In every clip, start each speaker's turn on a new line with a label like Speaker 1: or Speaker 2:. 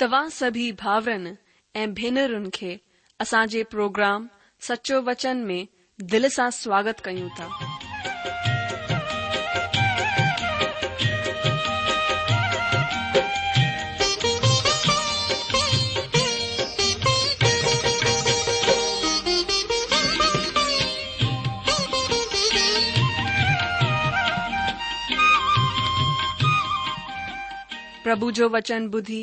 Speaker 1: तवां सभी भावरन ए भेनर के असाजे प्रोग्राम सचो वचन में दिल से स्वागत क्यूं था प्रभु जो वचन बुधी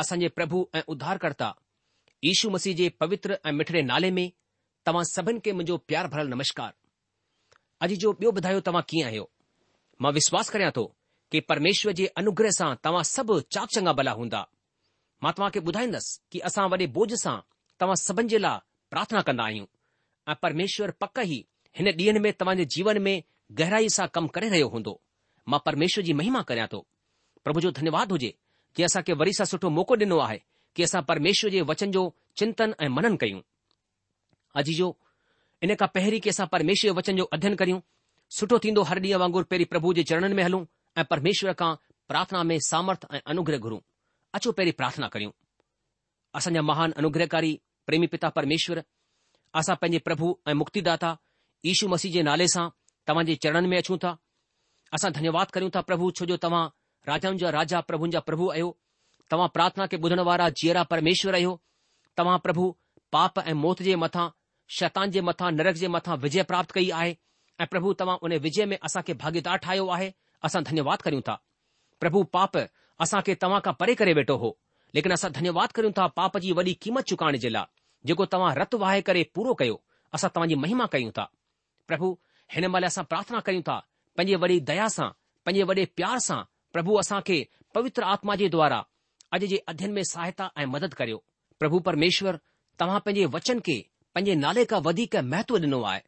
Speaker 2: असांजे प्रभु ऐं उधारकर्ता यीशू मसीह जे पवित्र ऐं मिठड़े नाले में तव्हां सभिनि खे मुंहिंजो प्यार भरियल नमस्कार अॼु जो ॿियो ॿुधायो तव्हां कीअं आहियो मां विश्वास करियां थो कि परमेश्वर जे अनुग्रह सां तव्हां सभु चाक चङा भला हूंदा मां तव्हां खे ॿुधाईंदसि कि असां वॾे बोझ सां तव्हां सभिनि जे लाइ प्रार्थना कंदा आहियूं ऐं परमेश्वर पक ई हिन ॾींहनि में तव्हांजे जीवन में गहराई सां कमु करे रहियो हूंदो मां परमेश्वर जी महिमा करियां थो प्रभु जो धन्यवाद हुजे असां खे वरी सां सुठो मौक़ो ॾिनो आहे कि असां परमेश्वर जे वचन जो चिंतन ऐं मनन कयूं अॼु जो इन खां पहिरीं की असां परमेश्वर जे वचन जो अध्यन करियूं सुठो थींदो हर ॾींहुं वांगुरु पहिरीं प्रभु जे चरणनि में हलूं ऐं परमेश्वर खां प्रार्थना में सामर्थ ऐं अनुग्रह घुरूं अचो पहिरीं प्रार्थना करियूं असांजा महान अनुग्रहकारी प्रेमी पिता परमेश्वर असां पंहिंजे प्रभु ऐं मुक्तिदाता ईशू मसीह जे नाले सां तव्हांजे चरणनि में अचूं था असां धन्यवाद करियूं था प्रभु छो जो तव्हां राजाउनि जा राजा प्रभुनि जा प्रभु आहियो तव्हां प्रार्थना खे ॿुधण वारा जीअरा परमेश्वर आहियो तव्हां प्रभु पाप ऐं मौत जे मथां शैतान जे मथां नरक जे मथां विजय प्राप्त कई आहे ऐं प्रभु तव्हां उन विजय में असांखे भागीदार ठाहियो आहे असां धन्यवाद करियूं था प्रभु पाप असांखे तव्हां खां परे करे वेठो हो लेकिन असां धन्यवाद करियूं था पाप जी वॾी क़ीमत चुकाइण जे लाइ जेको तव्हां रत वाहे करे पूरो कयो असां तव्हांजी महिमा कयूं था प्रभु हिन महिल असां प्रार्थना कयूं था पंहिंजे वॾी दया सां पंहिंजे वॾे प्यार सां प्रभु के पवित्र आत्मा जे द्वारा अॼु जे अध्ययन में सहायता ऐं मदद करियो प्रभु परमेश्वर तव्हां पंहिंजे वचन खे पंहिंजे नाले खां वधीक महत्व ॾिनो आहे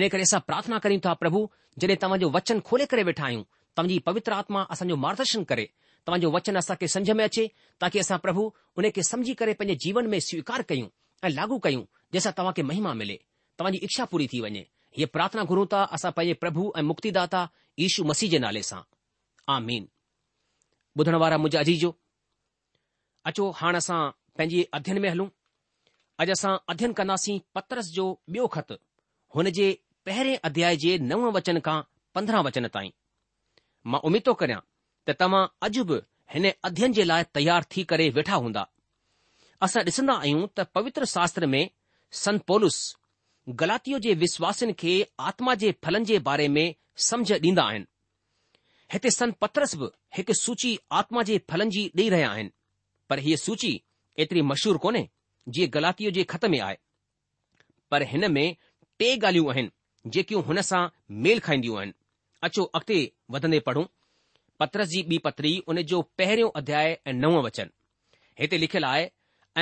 Speaker 2: इन करे असां प्रार्थना करियूं था प्रभु जॾहिं तव्हांजो वचन खोले करे वेठा आहियूं तव्हांजी पवित्र आत्मा असांजो मार्गदर्शन करे तव्हांजो वचन असांखे सम्झ में अचे ताकी असां प्रभु उन खे समझी करे पंहिंजे जीवन में स्वीकार कयूं ऐं लागू कयूं जंहिंसां तव्हांखे महिमा मिले तव्हांजी इच्छा पूरी थी वञे हीअ प्रार्थना घुरूं था असां पंहिंजे प्रभु ऐं मुक्तिदाता ईशु मसीह जे नाले सां आमीन ॿुधण वारा मुंहिंजाजी जो अचो हाणे असां पंहिंजे अध्ययन में हलूं अॼु असां अध्ययन कंदासीं पत्रस जो ॿियो ख़त हुन जे पहिरें अध्याय जे नव वचन खां पंद्रहं वचन ताईं मां उमेद थो करियां त तव्हां अॼु बि हिन अध्ययन जे लाइ तयार थी करे वेठा हूंदा असां ॾिसंदा आहियूं त पवित्र शास्त्र में संत पौलूस गलातिअ जे विश्वासिन खे आत्मा जे फलनि जे बारे में समुझ ॾींदा आहिनि हिते सन पत्रस बि हिकु सूची आत्मा जे फलनि जी ॾेई रहिया आहिनि पर हीअ सूची एतिरी मशहूर कोन्हे जीअं गलातीअ जे ख़त में आहे पर हिन में टे ॻाल्हियूं आहिनि जेकियूं हुन सां मेल खाईंदियूं आहिनि अचो अॻिते वधंदे पढ़ूं पत्रस जी ॿी पत्री उन जो पहिरियों अध्याय ऐं नव वचन हिते लिखियलु आहे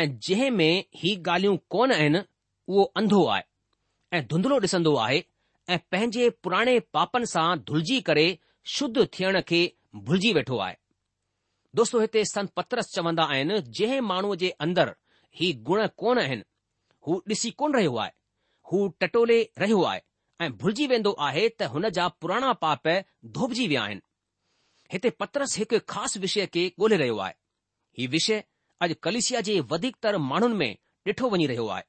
Speaker 2: ऐं जंहिं में ही ॻाल्हियूं कोन आहिनि उहो अंधो आहे ऐं धुंधलो ॾिसंदो आहे ऐं पंहिंजे पुराणे पापनि सां धुलिजी करे शुद्ध थियण खे भुलिजी वेठो आहे दोस्तो हिते संत पत्रस चवंदा आहिनि जंहिं माण्हूअ जे अंदरि ही गुण कोन आहिनि हू ॾिसी कोन रहियो आहे हू टटोले रहियो आहे ऐं भुलिजी वेंदो आहे त हुन जा पुराणा पाप धोबजी विया आहिनि हिते पत्रस हिकु ख़ासि विषय खे ॻोल्हे रहियो आहे हीउ विषय अॼु कलिशिया जे वधीकतर माण्हुनि में ॾिठो वञी रहियो आहे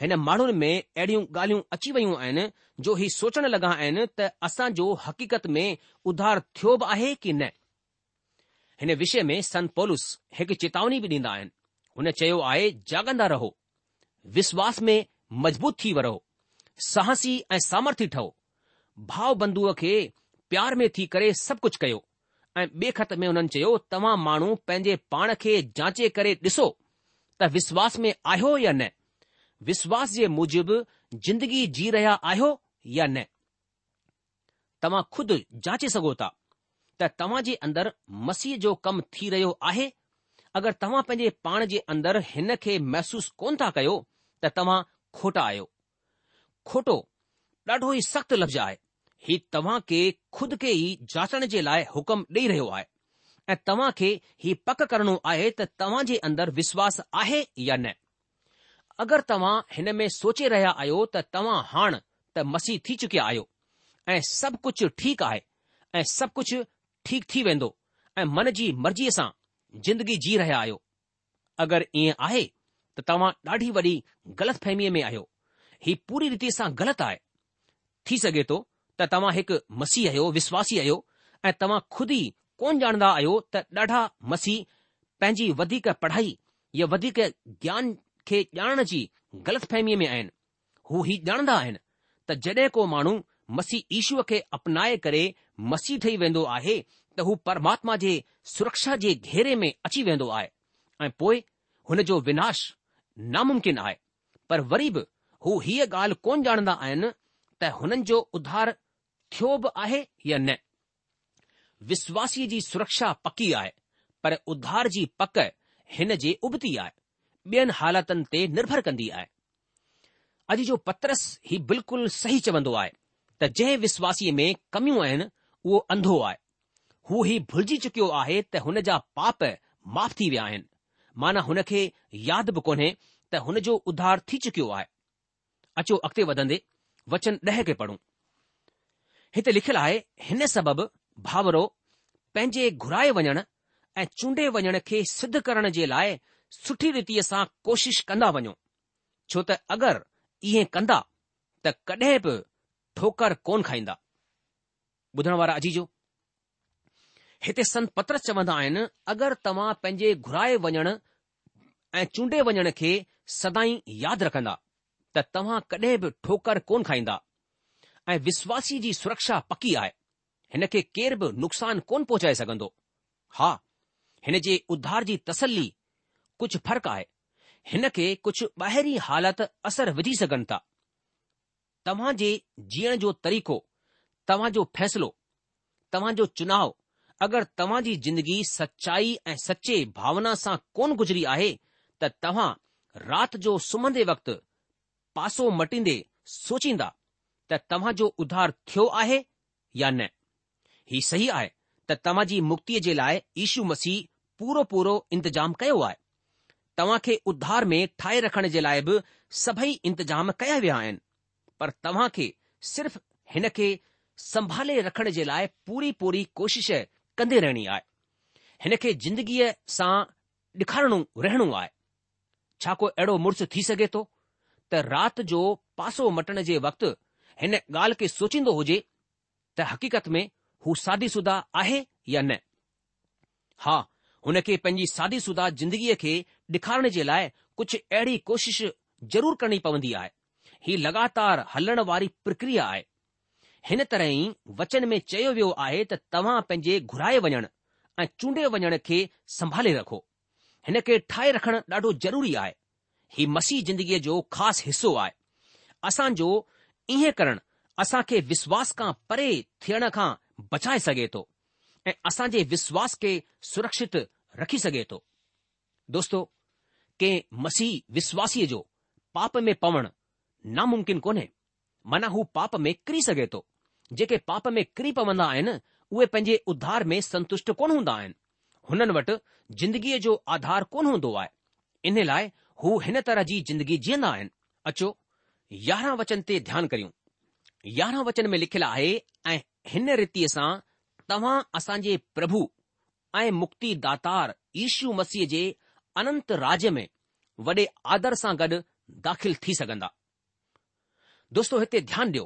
Speaker 2: हिन माण्हुनि में अहिड़ियूं ॻाल्हियूं अची वयूं आहिनि जो ही सोचण लॻा आहिनि त असांजो हक़ीक़त में उधार थियो बि आहे कि न हिन विषय में संत पोलिस हिकु चेतावनी बि ॾींदा आहिनि हुन चयो आहे जागंदा रहो विश्वास में मज़बूत थी रहो साहसी ऐं सामर्थ्य ठहो भाव बंधूअ खे प्यार में थी करे सभु कुझु कयो ऐं ॿिए ख़त में हुननि चयो तव्हां माण्हू पंहिंजे पाण खे जांचे करे ॾिसो त विश्वास में आहियो या न વિશ્વાસ જે મુજબ જિંદગી જી રહ્યા આયો કે ન તમાં ખુદ જાચે સગોતા ત તમાં જે અંદર મસીહ જો કમ થી રહ્યો આહે અગર તમાં પે પાણ જે અંદર હન કે મહેસૂસ કોન તા કયો ત તમાં ખોટા આયો ખોટો ડઢોય સખત લબ્જાએ હી તમાં કે ખુદ કે હી જાચણ જે લાય હુકમ દે રહ્યો આએ એ તમાં કે હી પક કરણો આહે ત તમાં જે અંદર વિશ્વાસ આહે યન अगरि तव्हां हिन में सोचे रहिया आहियो त तव्हां हाण त मसीह थी चुकिया आहियो ऐं सभु कुझु ठीकु आहे ऐं सभु कुझु ठीकु थी वेंदो ऐं मन जी मर्ज़ीअ सां जिंदगी जी रहिया आहियो अगरि ईअं आहे त तव्हां ॾाढी वॾी ग़लति फहमीअ में आहियो ही पूरी रीति सां ग़लति आहे थी सघे थो त तव्हां हिकु मसीह आहियो विश्वासी आहियो ऐं तव्हां खुद ई कोन ॼाणदा आहियो त ॾाढा मसीह पंहिंजी वधीक पढ़ाई या वधीक ज्ञान खे ॼाणण जी ग़लति फहमीअ में आहिनि हू ही ॼाणंदा आहिनि त जॾहिं को माण्हू मसीह ईश्व खे अपनाए करे मसीह ठही वेंदो आहे त हू परमात्मा जे सुरक्षा जे घेरे में अची वेंदो आहे ऐं पोइ हुन जो विनाश नामुमकिन आहे पर वरी बि हू हीअ ॻाल्हि कोन ॼाणंदा आहिनि त हुननि जो उधार थियो बि आहे या न विश्वासीअ जी सुरक्षा पकी आहे पर उधार जी पक हिन जे उबती आहे ॿियनि हालातुनि ते निर्भर कंदी आहे अॼु जो पत्रस ही बिल्कुलु सही चवंदो आहे त जंहिं विश्वासीअ में कमियूं आहिनि उहो अंधो आहे हू ही भुलिजी चुकियो आहे त हुन जा पाप माफ़ थी विया आहिनि माना हुन खे यादि बि कोन्हे त हुन जो उधार थी चुकियो आहे अचो अॻिते वधंदे वचन ॾह खे पढ़ूं हिते लिखियलु आहे हिन सबबि भावरो पंहिंजे घुराए वञण ऐं चूंडे वञण खे सिद्ध करण जे लाइ सुठी रीतीअ सां कोशिश कंदा वञो छो त अगरि इहे कंदा त कॾहिं बि ठोकर कोन खाईंदा ॿुधण वारा अजीजो हिते संत पत्र चवंदा आहिनि अगरि तव्हां पंहिंजे घुराए वञण ऐं चूंडे वञण खे सदाई यादि रखंदा त तव्हां कॾहिं बि ठोकर कोन खाईंदा ऐं विश्वासी जी सुरक्षा पकी आहे हिन खे केर बि नुक़सान कोन पहुचाए सघंदो हा हिन जे उधार जी तसली कुझु फ़र्क़ु आहे हिन खे कुझु ॿाहिरीं हालत असर विझी सघनि था तव्हां जे जीअण जो तरीक़ो तव्हां जो फ़ैसिलो तव्हां जो चुनाव अगरि तव्हां जी ज़िंदगी सचाई ऐं सचे भावना सां कोन गुज़री आहे त तव्हां राति जो सुम्हंदे वक़्तु पासो मटींदे सोचींदा त तव्हां जो उधार थियो आहे या न ही सही आहे त तव्हां जी मुक्तीअ जे लाइ ईशू मसीह पूरो पूरो इंतज़ाम कयो आहे तव्हां खे उधार में ठाहे रखण जे लाइ बि सभई इंतजाम कया विया आहिनि पर तव्हां खे सिर्फ़ हिन खे संभाले रखण जे लाइ पूरी पूरी कोशिश कंदे रहणी आहे हिन खे जिंदगीअ सां ॾेखारणो रहणो आहे छा को अहिड़ो मुड़ुस थी सघे थो त राति जो पासो मटण जे वक़्तु हिन ॻाल्हि खे सोचींदो हुजे त हक़ीक़त में हू सादीशुदा आहे या न हा खे पंहिंजी सादीशुदा ज़िंदगीअ खे ॾेखारण जे लाइ कुझु अहिड़ी कोशिश ज़रूरु करणी पवंदी आहे ही लगातार हलण वारी प्रक्रिया आहे हिन तरह ई वचन में चयो वियो आहे त तव्हां पंहिंजे घुराए वञण ऐं चूंडे वञण खे संभाले रखो हिन खे ठाहे रखणु ॾाढो ज़रूरी आहे ही मसीह जिंदगीअ जो ख़ासि हिसो आहे असांजो ईअं करणु असां खे विश्वास खां परे थियण खां बचाए सघे थो ऐं असां जे विश्वास खे सुरक्षित रखी सघे थो दोस्तो के मसीह विश्वासीअ जो पाप में पवणु नामुमकिन कोन्हे माना हू पाप में किरी सघे थो जेके पाप में किरी पवंदा आहिनि उहे पंहिंजे उद्धार में संतुष्ट कोन हूंदा आहिनि हुननि वटि ज़िंदगीअ जो आधार कोन हूंदो आहे इन लाइ हू हिन तरह जी जिंदगी जीअंदा आहिनि अचो यारहं वचन ते ध्यानु करियूं यारहं वचन में लिखियलु आहे ऐं हिन रीतीअ सां तव्हां असांजे प्रभु ऐं मुक्ति दातार ईशू मसीह जे अनंत राज्य में वॾे आदर सां गॾु दाख़िल थी सघंदा दोस्तो हिते ध्यानु ॾियो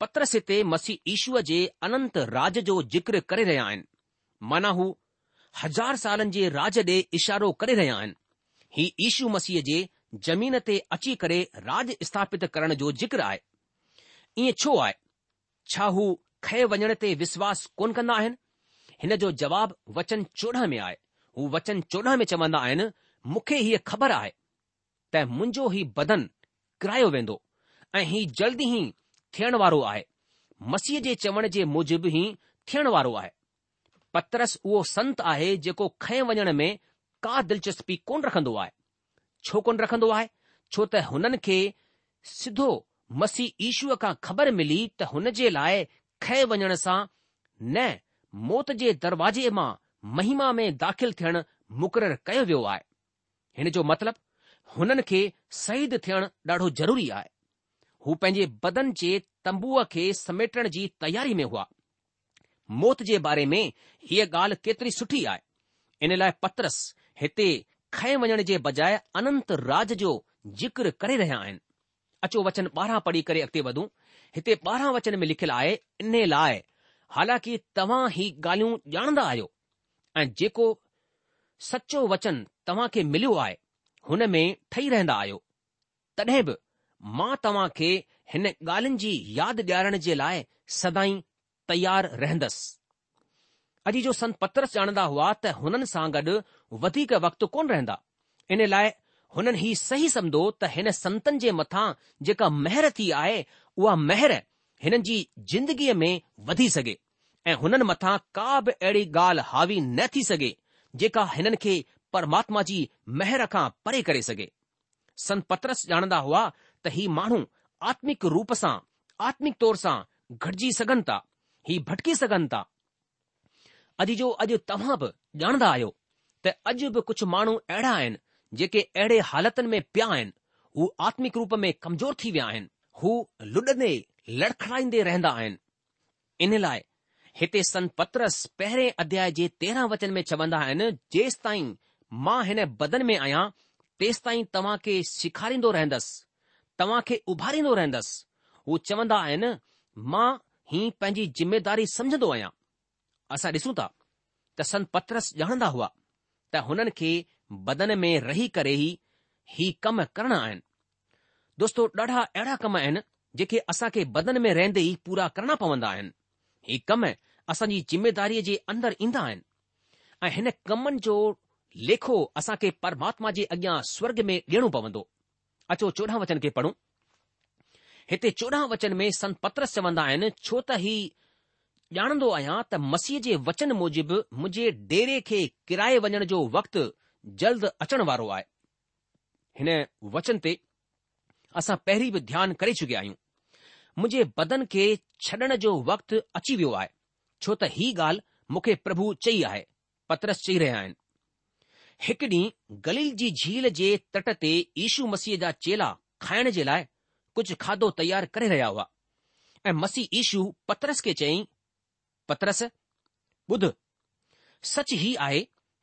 Speaker 2: पत्रस हिते मसीह ईशूअ जे अनंत राज जो ज़िक्र करे रहिया आहिनि माना हू हज़ार सालनि जे राज ॾे इशारो करे रहिया आहिनि ही ईशू मसीह जे ज़मीन ते अची करे राज स्थापित करण जो ज़िक्र आहे ईअं छो आहे छा हू खएं वञण ते विश्वास कोन कंदा आहिनि हिन जो जवाबु वचन चोॾहं में आहे हू वचन चोॾहं में चवंदा आहिनि मूंखे हीअ ख़बर आहे त मुंहिंजो हीउ बदन किरायो वेंदो ऐं ही जल्द ई थियण वारो आहे मसीह जे चवण जे मूजिबि ई थियण वारो आहे पतरस उहो संत आहे जेको खए वञण में का दिलचस्पी कोन रखंदो आहे छो कोन रखंदो आहे छो त हुननि खे सिधो मसीह ईशूअ खां ख़बर मिली त हुन जे लाइ खए वञण सां न मौत जे दरवाजे मां महिमा में दाख़िल थियण मुक़ररु कयो वियो आहे हिन जो मतिलबु हुननि खे शहीद थियण ॾाढो ज़रूरी आहे हू पंहिंजे बदन जे तंबूअ खे समेटण जी तयारी में हुआ मौत जे बारे में हीअ ॻाल्हि केतिरी सुठी आहे इन लाइ पत्रस हिते खएं वञण जे बजाए अनंत राज जो ज़िक्र करे रहिया आहिनि अचो वचन ॿारहं पढ़ी करे अॻिते वधूं हिते ॿारहं वचन में लिखियलु आहे इन लाइ हालांकि तव्हां ही ॻाल्हियूं ॼाणंदा आहियो ऐं जेको सचो वचन तव्हां खे मिलियो आहे हुन में ठही रहंदा आहियो तॾहिं बि मां तव्हां खे हिन ॻाल्हियुनि जी यादि ॾियारण जे लाइ सदाई तयार रहंदसि अॼु जो संत पत्रस ॼाणंदा हुआ त हुननि सां गॾु वधीक वक़्तु कोन रहंदा इन लाइ हुननि ही सही सम्झो त हिन संतनि जे मथां जेका महर थी आहे उहा महर हिननि जी ज़िंदगीअ में वधी सघे ऐं हुननि मथां का बि अहिड़ी ॻाल्हि हावी न थी सघे जेका हिननि खे परमात्मा जी महर खां परे करे सघे संत पत्रस ॼाणंदा हुआ त हीउ माण्हू आत्मिक रूप सां आत्मिक तौर सां घटिजी सघनि था ही भटकी सघनि था अॼु जो अॼु तव्हां बि ॼाणंदा आहियो त अॼु बि कुझु माण्हू अहिड़ा आहिनि जेके अहिड़े हालतुनि में पिया आहिनि हू आत्मिक रूप में कमज़ोर थी विया आहिनि हू लुॾंदे लड़खड़ाईंदे रहंदा आहिनि इन लाइ हिते संत पत्रस पहिरें अध्याय जे तेरहं वचन में चवंदा आहिनि जेसि ताईं मां हिन बदन में आहियां तेसि ताईं तव्हां खे सेखारींदो रहंदसि तव्हां खे उभारींदो रहंदसि हू चवंदा आहिनि मां ही पंहिंजी ज़िम्मेदारी समझंदो आहियां असां ॾिसूं था त संत पत्रस ॼाणंदा हुआ त हुननि खे बदन में रही करे ई ही कम करणा आहिनि दोस्तो ॾाढा अहिड़ा कम आहिनि जेके असां खे बदन में रहंदे ई पूरा करणा पवंदा आहिनि ही कम असांजी ज़िमेदारीअ जे अंदरि ईंदा आहिनि ऐं हिन कमनि जो लेखो असां खे परमात्मा जे अॻियां स्वर्ग में ॾियणो पवंदो अचो चोॾहं वचन खे पढ़ूं हिते चोॾहं वचन में संत पत्रस चवंदा आहिनि छो त ही ॼाणंदो आहियां त मसीह जे वचन मूजिबि मुंहिंजे डेरे खे किराए वञण जो वक़्तु जल्द अचण वारो आहे हिन वचन ते असां पहिरीं बि ध्यानु करे चुकिया आहियूं मुंहिंजे बदन खे छॾण जो वक़्तु अची वियो आहे छो त ही ॻाल्हि मूंखे प्रभु चई आहे पतरस चई रहिया आहिनि हिकु ॾींहुं गली जी झील जे तट ते इशू मसीह जा चेला खाइण जे लाइ कुझु खाधो तयारु करे रहिया हुआ ऐं मसीह ईशू पतरस खे चयई पतरस ॿुध सच ही आहे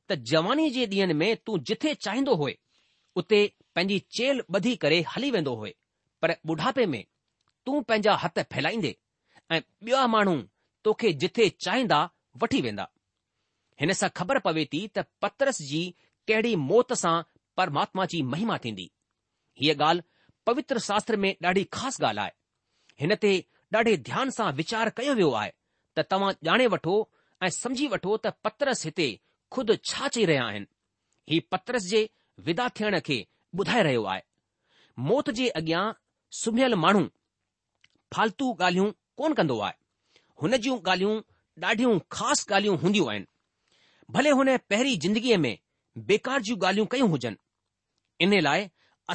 Speaker 2: त जवानी जे ॾींहनि में तूं जिथे चाहींदो होए उते पंहिंजी चेल ॿधी करे हली वेंदो होए पर ॿुढापे में तूं पंहिंजा हथ फैलाईंदे ऐं ॿिया माण्हू तोखे जिथे चाहींदा वठी वेंदा हिन सां ख़बर पवे थी त पतरस जी कहिड़ी मौत सां परमात्मा जी महिमा थींदी हीअ ॻाल्हि पवित्र शास्त्र में ॾाढी ख़ासि ॻाल्हि आहे हिन ते ॾाढे ध्यान सां वीचार कयो वियो आहे त तव्हां ॼाणे वठो ऐं समझी वठो त पत्रस हिते खुद छा चई रहिया आहिनि ही पत्रस जे विदा थियण खे ॿुधाए रहियो आहे मौत जे अॻियां सुम्हियल माण्हू फालतू ॻाल्हियूं कोन कंदो आहे हुन जूं ॻाल्हियूं ॾाढियूं ख़ासि ॻाल्हियूं हूंदियूं आहिनि भले हुन पहिरीं जिंदगीअ में बेकार जूं ॻाल्हियूं कयूं हुजनि इन लाइ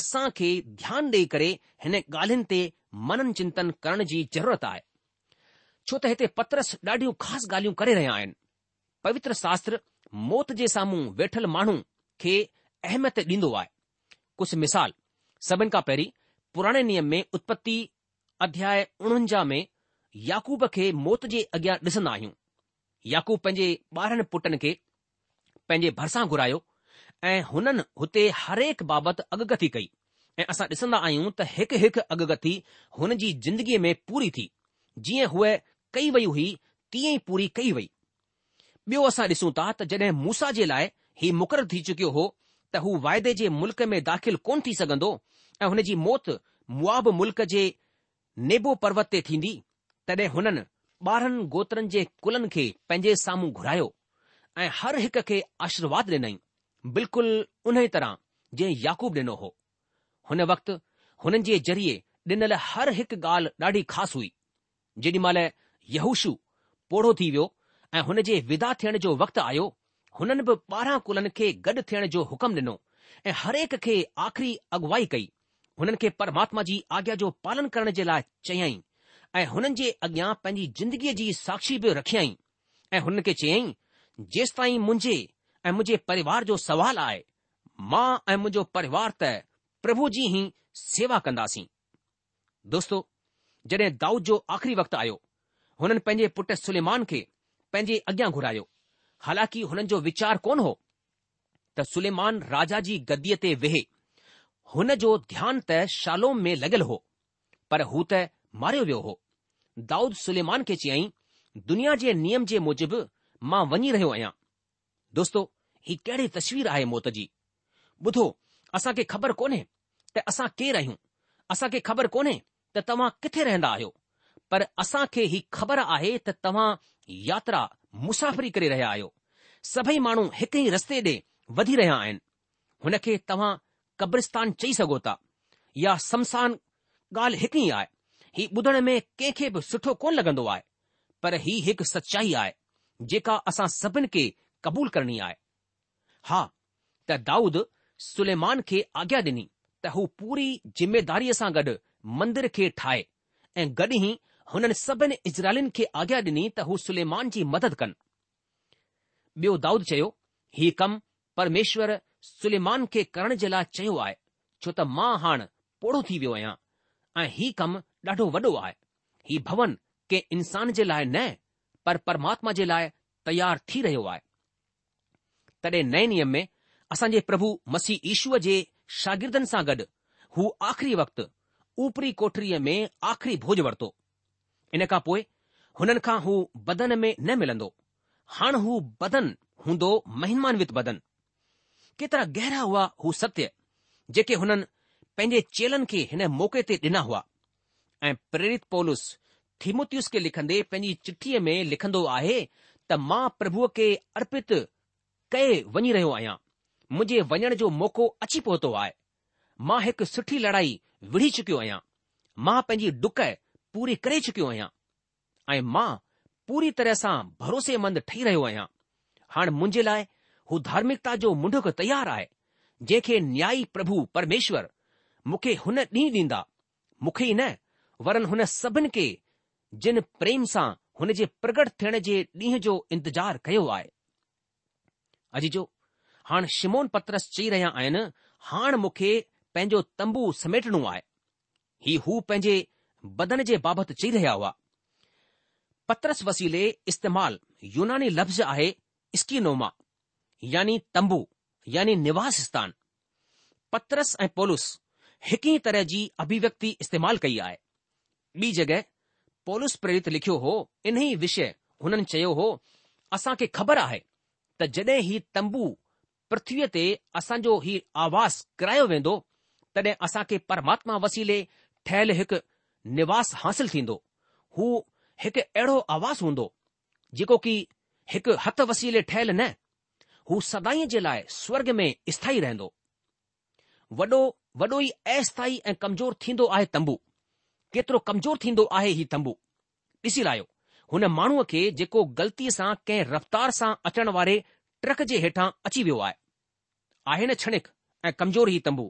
Speaker 2: असां खे ध्यानु ॾेई करे हिन ॻाल्हियुनि ते मनन चिंतन करण जी ज़रूरत आहे छो त हिते पत्रस ॾाढियूं ख़ासि ॻाल्हियूं करे रहिया आहिनि पवित्र शास्त्र मौत जे साम्हूं वेठल माण्हू खे अहमियत ॾीन्दो आहे कुझु मिसाल सभिनि खां पहिरीं पुराणे नियम में उत्पति अध्याय उणवंजाह में याकूब खे मौत जे अॻियां ॾिसंदा आहियूं याकूब पंहिंजे ॿारनि पुटनि खे पंहिंजे भरिसां घुरायो ऐं हुननि हुते हर बाबति अगकथी कई ऐं असां ॾिसंदा आहियूं त हिकु हिकु अगकथी हुन जी जिंदगीअ में पूरी थी जीअं हूअ कई वई हुई तीअं ई पूरी कई वई ॿियो असां ॾिसूं था त जॾहिं मूसा जे लाइ ही मुक़ररु थी चुकियो हो त हू वाइदे जे मुल्क में दाख़िल कोन थी सघंदो ऐं हुन जी मौत मुआब मुल्क जे नेबो पर्वत ते थींदी तॾहिं हुननि ॿारहनि गोत्रनि जे कुलनि खे पंहिंजे साम्हूं घुरायो ऐं हर हिक खे आशीर्वाद ॾिनई बिल्कुलु उन ई तरह जंहिं याकूब ॾिनो हो हुन वक़्तु हुननि जे ज़रिए ॾिनल हर हिकु ॻाल्हि ॾाढी ख़ासि हुई जेॾी महिल यहूशू पोड़ो थी वियो ऐं हुन जे विदा थियण जो वक़्तु आयो हुननि बि ॿारहं कुलनि खे गॾु थियण जो हुकुम ॾिनो ऐं हर खे आख़िरी अॻुवाई कई हुननि खे परमात्मा जी आज्ञा जो पालन करण जे लाइ चयई ऐं हुननि जे अॻियां पंहिंजी ज़िंदगीअ जी साक्षी पियो रखियई ऐं हुननि खे चयई जेसि मुंहिंजे ऐं मुंहिंजे परिवार जो सुवालु आहे मां ऐं मुंहिंजो परिवार त प्रभु जी ई सेवा कंदासीं दोस्तो जड॒हिं दाऊद जो आख़िरी वक़्तु आयो हुननि पंहिंजे पुटु सुलेमान खे पंहिंजे अॻियां घुरायो हालांकि हुननि जो वीचार कोन हो त सुलेमान राजा जी गद्दीअ ते वेहे हुन जो ध्यानु त शालोम में लॻियलु हो पर हू त मारियो वियो हो दाऊद सुलेमान खे चयाईं दुनिया जे नियम जे मुजिबि मां वञी रहियो आहियां दोस्तो ही कहिड़ी तस्वीर आहे मौत जी ॿुधो असांखे ख़बर कोन्हे त असां केरु आहियूं असांखे ख़बर कोन्हे त तव्हां किथे रहंदा आहियो पर असां खे ही ख़बर आहे त तव्हां यात्रा मुसाफ़िरी करे रहिया आहियो सभई माण्हू हिकु ई रस्ते ॾे वधी रहिया आहिनि हुन खे तव्हां कब्रिस्तान चई सघो था या समसान ॻाल्हि हिकु ई आहे हीउ ॿुधण में कंहिंखे बि सुठो कोन लॻंदो आहे पर ही हिकु सचाई आहे जेका असां सभिनि खे क़बूल करणी आहे हा त दाऊद सुलेमान खे आज्ञा ॾिनी त हू पूरी ज़िमेदारीअ सां गॾु मंदर खे ठाहे ऐं गॾु ई हुननि सभिनी इज़राइलनि खे आज्ञा ॾिनी त हू सुलेमान जी मदद कनि ॿियो दाऊद चयो ही कमु परमेश्वर सुलेमान खे करण जे लाइ चयो आहे छो त मां हाणे पोड़ो थी वियो आहियां ऐं ही कमु ॾाढो वॾो आहे ही भवन कंहिं इंसान जे लाइ न पर परमात्मा जे लाइ तयार थी रहियो आहे तॾहिं नए नियम में असांजे प्रभु मसीह ईश्व जे शागिर्दनि सां गॾु हू आख़िरी वक़्तु ऊपरी कोठरीअ में आख़िरी भोज वरितो इन खां पोइ हुननि खां हू बदन में न मिलंदो हाणे हू बदन हूंदो महिमानवित बदन केतिरा गहरा हुआ हू सत्य जेके हुननि पंहिंजे चेलनि खे हिन मौके ते ॾिना हुआ ऐं प्रेरित पोलूस थीमुतियुस खे लिखंदे पंहिंजी चिठीअ में लिखंदो आहे त मां प्रभुअ खे अर्पित कए वञी रहियो आहियां मुंहिंजे वञण जो मौको अची पहुतो आहे मां हिकु सुठी लड़ाई विढ़ी चुकियो आहियां मां पंहिंजी डुक पूरी करे चुकियो आहियां ऐं मां पूरी तरह सां भरोसेमंद ठही रहियो आहियां हाणे मुंहिंजे लाइ हू धार्मिकता जो मुंडुक तयारु आहे जंहिंखे न्याई प्रभु परमेश्वर मूंखे हुन ॾींहुं ॾींदा मूंखे ई न वरन हुन सभिनि खे जिन प्रेम सां हुन जे प्रगट थियण जे ॾींहं जो इंतज़ार कयो आहे अॼु जो हाणे शिमोन पत्रस चई रहिया आहिनि हाणे मूंखे पंहिंजो तंबू समेटणो आहे ही हू पंहिंजे बदन जे बाबति चई रहिया हुआ पत्रस वसीले इस्तेमाल यूनानी लफ़्ज़ आहे स्कीनोमा यानी तंबू यानी निवास स्थान पत्रस ऐं पोलुस हिक ई तरह जी अभिव्यक्ति इस्तेमाल कई आहे ॿी जॻहि पोलुस प्रेरित लिखियो हो इन ई विषय हुननि चयो हो असां खे ख़बर आहे त जॾहिं ही तंबू पृथ्वीअ ते असांजो ही आवास करायो वेंदो तॾहिं असां खे परमात्मा वसीले ठहियलु हिकु निवास हासिल थींदो हू हिकु अहिड़ो आवाज़ हूंदो जेको की हिकु हथ वसीले ठहियलु न हू सदाई जे लाइ स्वर्ग में स्थाई रहंदो वॾो वॾो ई अस्थाई ऐं कमज़ोर थींदो आहे तंबू केतिरो कमज़ोर थींदो आहे हीउ तंबू ॾिसी रहियो हुन माण्हूअ खे जेको ग़लतीअ सां कंहिं रफ़्तार सां अचण वारे ट्रक जे हेठां अची वियो आहे आहे न छणिक ऐं कमज़ोर हीउ तंबू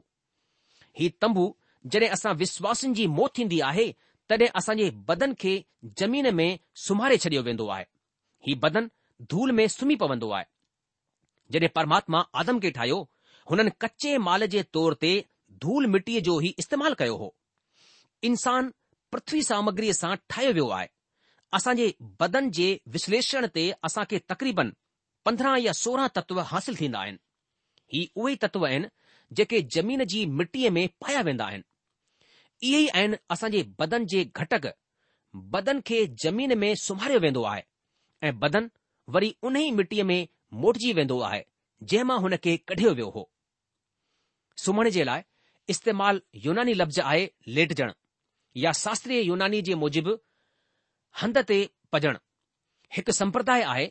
Speaker 2: हीउ तंबू जॾहिं असां विश्वासनि जी मौत थींदी आहे तॾहिं असां जे बदनि खे ज़मीन में सुम्हारे छॾियो वेंदो आहे ही बदन धूल में सुम्ही पवंदो आहे जॾहिं परमात्मा आदम खे ठाहियो हुननि कचे माल जे तौर ते धूल मिटीअ जो ई इस्तेमालु कयो हो इंसान पृथ्वी सामग्रीअ सां ठाहियो वियो आहे असांजे बदन जे विश्लेषण ते असां खे तक़रीबन पंद्रहं या सोरहं तत्व हासिल थींदा आहिनि ही उहे तत्व आहिनि जेके ज़मीन जी मिटीअ में पाया वेंदा आहिनि इहे ई आहिनि असां जे बदन जे घटक बदन खे ज़मीन में सुम्हारियो वेंदो आहे ऐं बदन वरी उन ई मिटीअ में मोटिजी वेंदो आहे जंहिं मां हुन खे कढियो वियो हो सुम्हण जे लाइ इस्तेमालु यूनानी लफ़्ज़ आहे लेटजण या शास्त्रीय यूनानी जे मूजिबि हंद ते पजण हिकु संप्रदाय आहे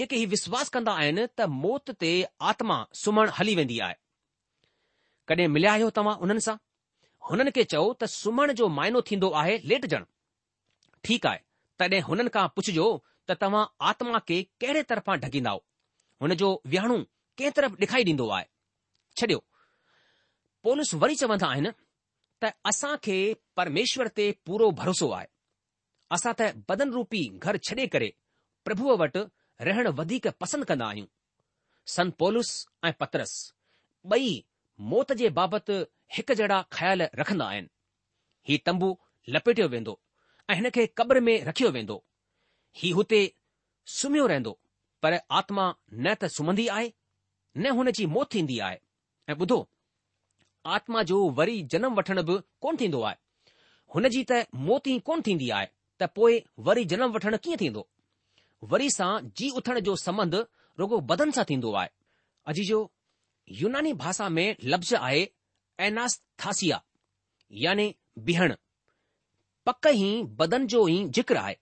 Speaker 2: जेके हीउ विश्वास कंदा आहिनि त मौत ते आत्मा सुम्हण हली वेंदी आहे कॾहिं मिलिया आहियो तव्हां उन्हनि सां हुननि खे चओ त सुम्हण जो माइनो थींदो आहे लेट ठीकु आहे तॾहिं हुननि खां पुछिजो त तव्हां आत्मा खे कहिड़े तरफ़ां ढकींदा हुन जो विहाणो कंहिं तरफ़ ॾेखारी ॾींदो आहे छॾियो पोलिस वरी चवंदा आहिनि त असां खे परमेश्वर ते पूरो भरोसो आहे असां त बदन रूपी घर छॾे करे प्रभुअ वटि रहण वधीक पसंदि कंदा आहियूं संत पोलुस ऐं पतरस ॿई मौत जे बाबति हिकु जहिड़ा ख्याल रखंदा आहिनि हीउ तंबू लपेटियो वेंदो ऐं हिन खे कब्र में रखियो वेंदो हीउ हुते सुम्हियो रहंदो पर आत्मा न त सुम्हंदी आहे न हुन जी मौत थींदी आहे ऐं ॿुधो आत्मा जो वरी जनम वठण बि कोन थींदो आहे हुन जी त मौत ई कोन थींदी आहे त पोइ वरी जनम वठणु कीअं थींदो वरी सां जी उथण जो संबंध रुगो बदन सां थींदो आहे अजी जो यूनानी भाषा में लफ़्ज़ आहे एनास्थासिया याने बिहण पक ही बदन जो ही जिक्र आए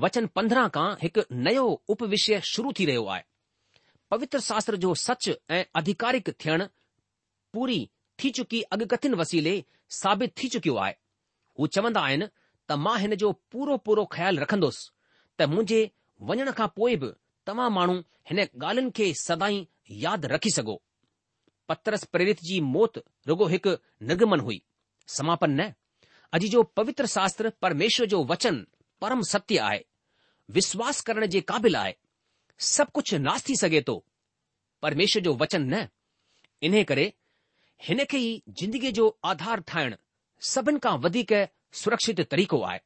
Speaker 2: वचन पंद्रह का एक नयो उपविषय शुरू थी रो आए पवित्र शास्त्र जो सच ए आधिकारिक थियण पूरी थी चुकी अगकथिन वसीले साबित थी चुको आए वो चवंदा आन त मां जो पूरो पूरो ख्याल रखंदुसि त मुझे वञण खां पोइ बि तव्हां माण्हू हिन ॻाल्हियुनि खे सदाई यादि रखी सघो पत्रस प्रेरित जी मौत रुगो एक निर्गमन हुई समापन न अज जो पवित्र शास्त्र परमेश्वर जो वचन परम सत्य आए विश्वास करण जे क़ाबिल आए सब कुछ नास थी सके तो परमेश्वर जो वचन न इन करे हिन खे जो आधार ठाण सभी का वधीक सुरक्षित तरीक़ो आए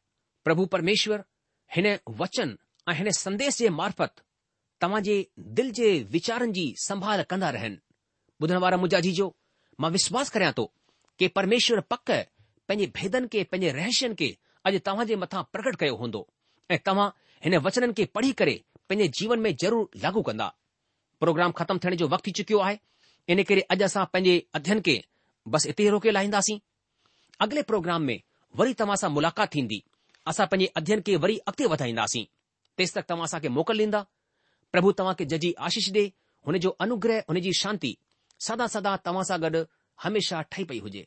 Speaker 2: प्रभु परमेश्वर हिन वचन ऐं संदेश जे मार्फत तवाज दिल जे विचार जी संभाल कंदा रहन ॿुधण वारा मुंहिंजा जीजो मां विश्वास करियां थो कि परमेश्वर पक पंहिंजे भेदनि खे पंहिंजे रहस्यनि खे अॼु तव्हां जे मथां प्रकट कयो हूंदो ऐं तव्हां हिन वचन खे पढ़ी करे पंहिंजे जीवन में ज़रूर लागू कंदा प्रोग्राम ख़तमु थियण जो वक़्तु चुकियो आहे इन करे अॼु असां पंहिंजे अध्यन खे बसि इते रोके लाहींदासीं अॻिले प्रोग्राम में वरी तव्हां सां मुलाक़ात थींदी असां पंहिंजे अध्यन खे वरी अॻिते वधाईंदासीं तेसि तक तव्हां असां मोकल ॾींदा प्रभु तव्हां खे जजी आशीष ॾिए हुन जो अनुग्रह हुनजी शांती सदा सदा तव्हां सां गॾु हमेशा ठही पई हुजे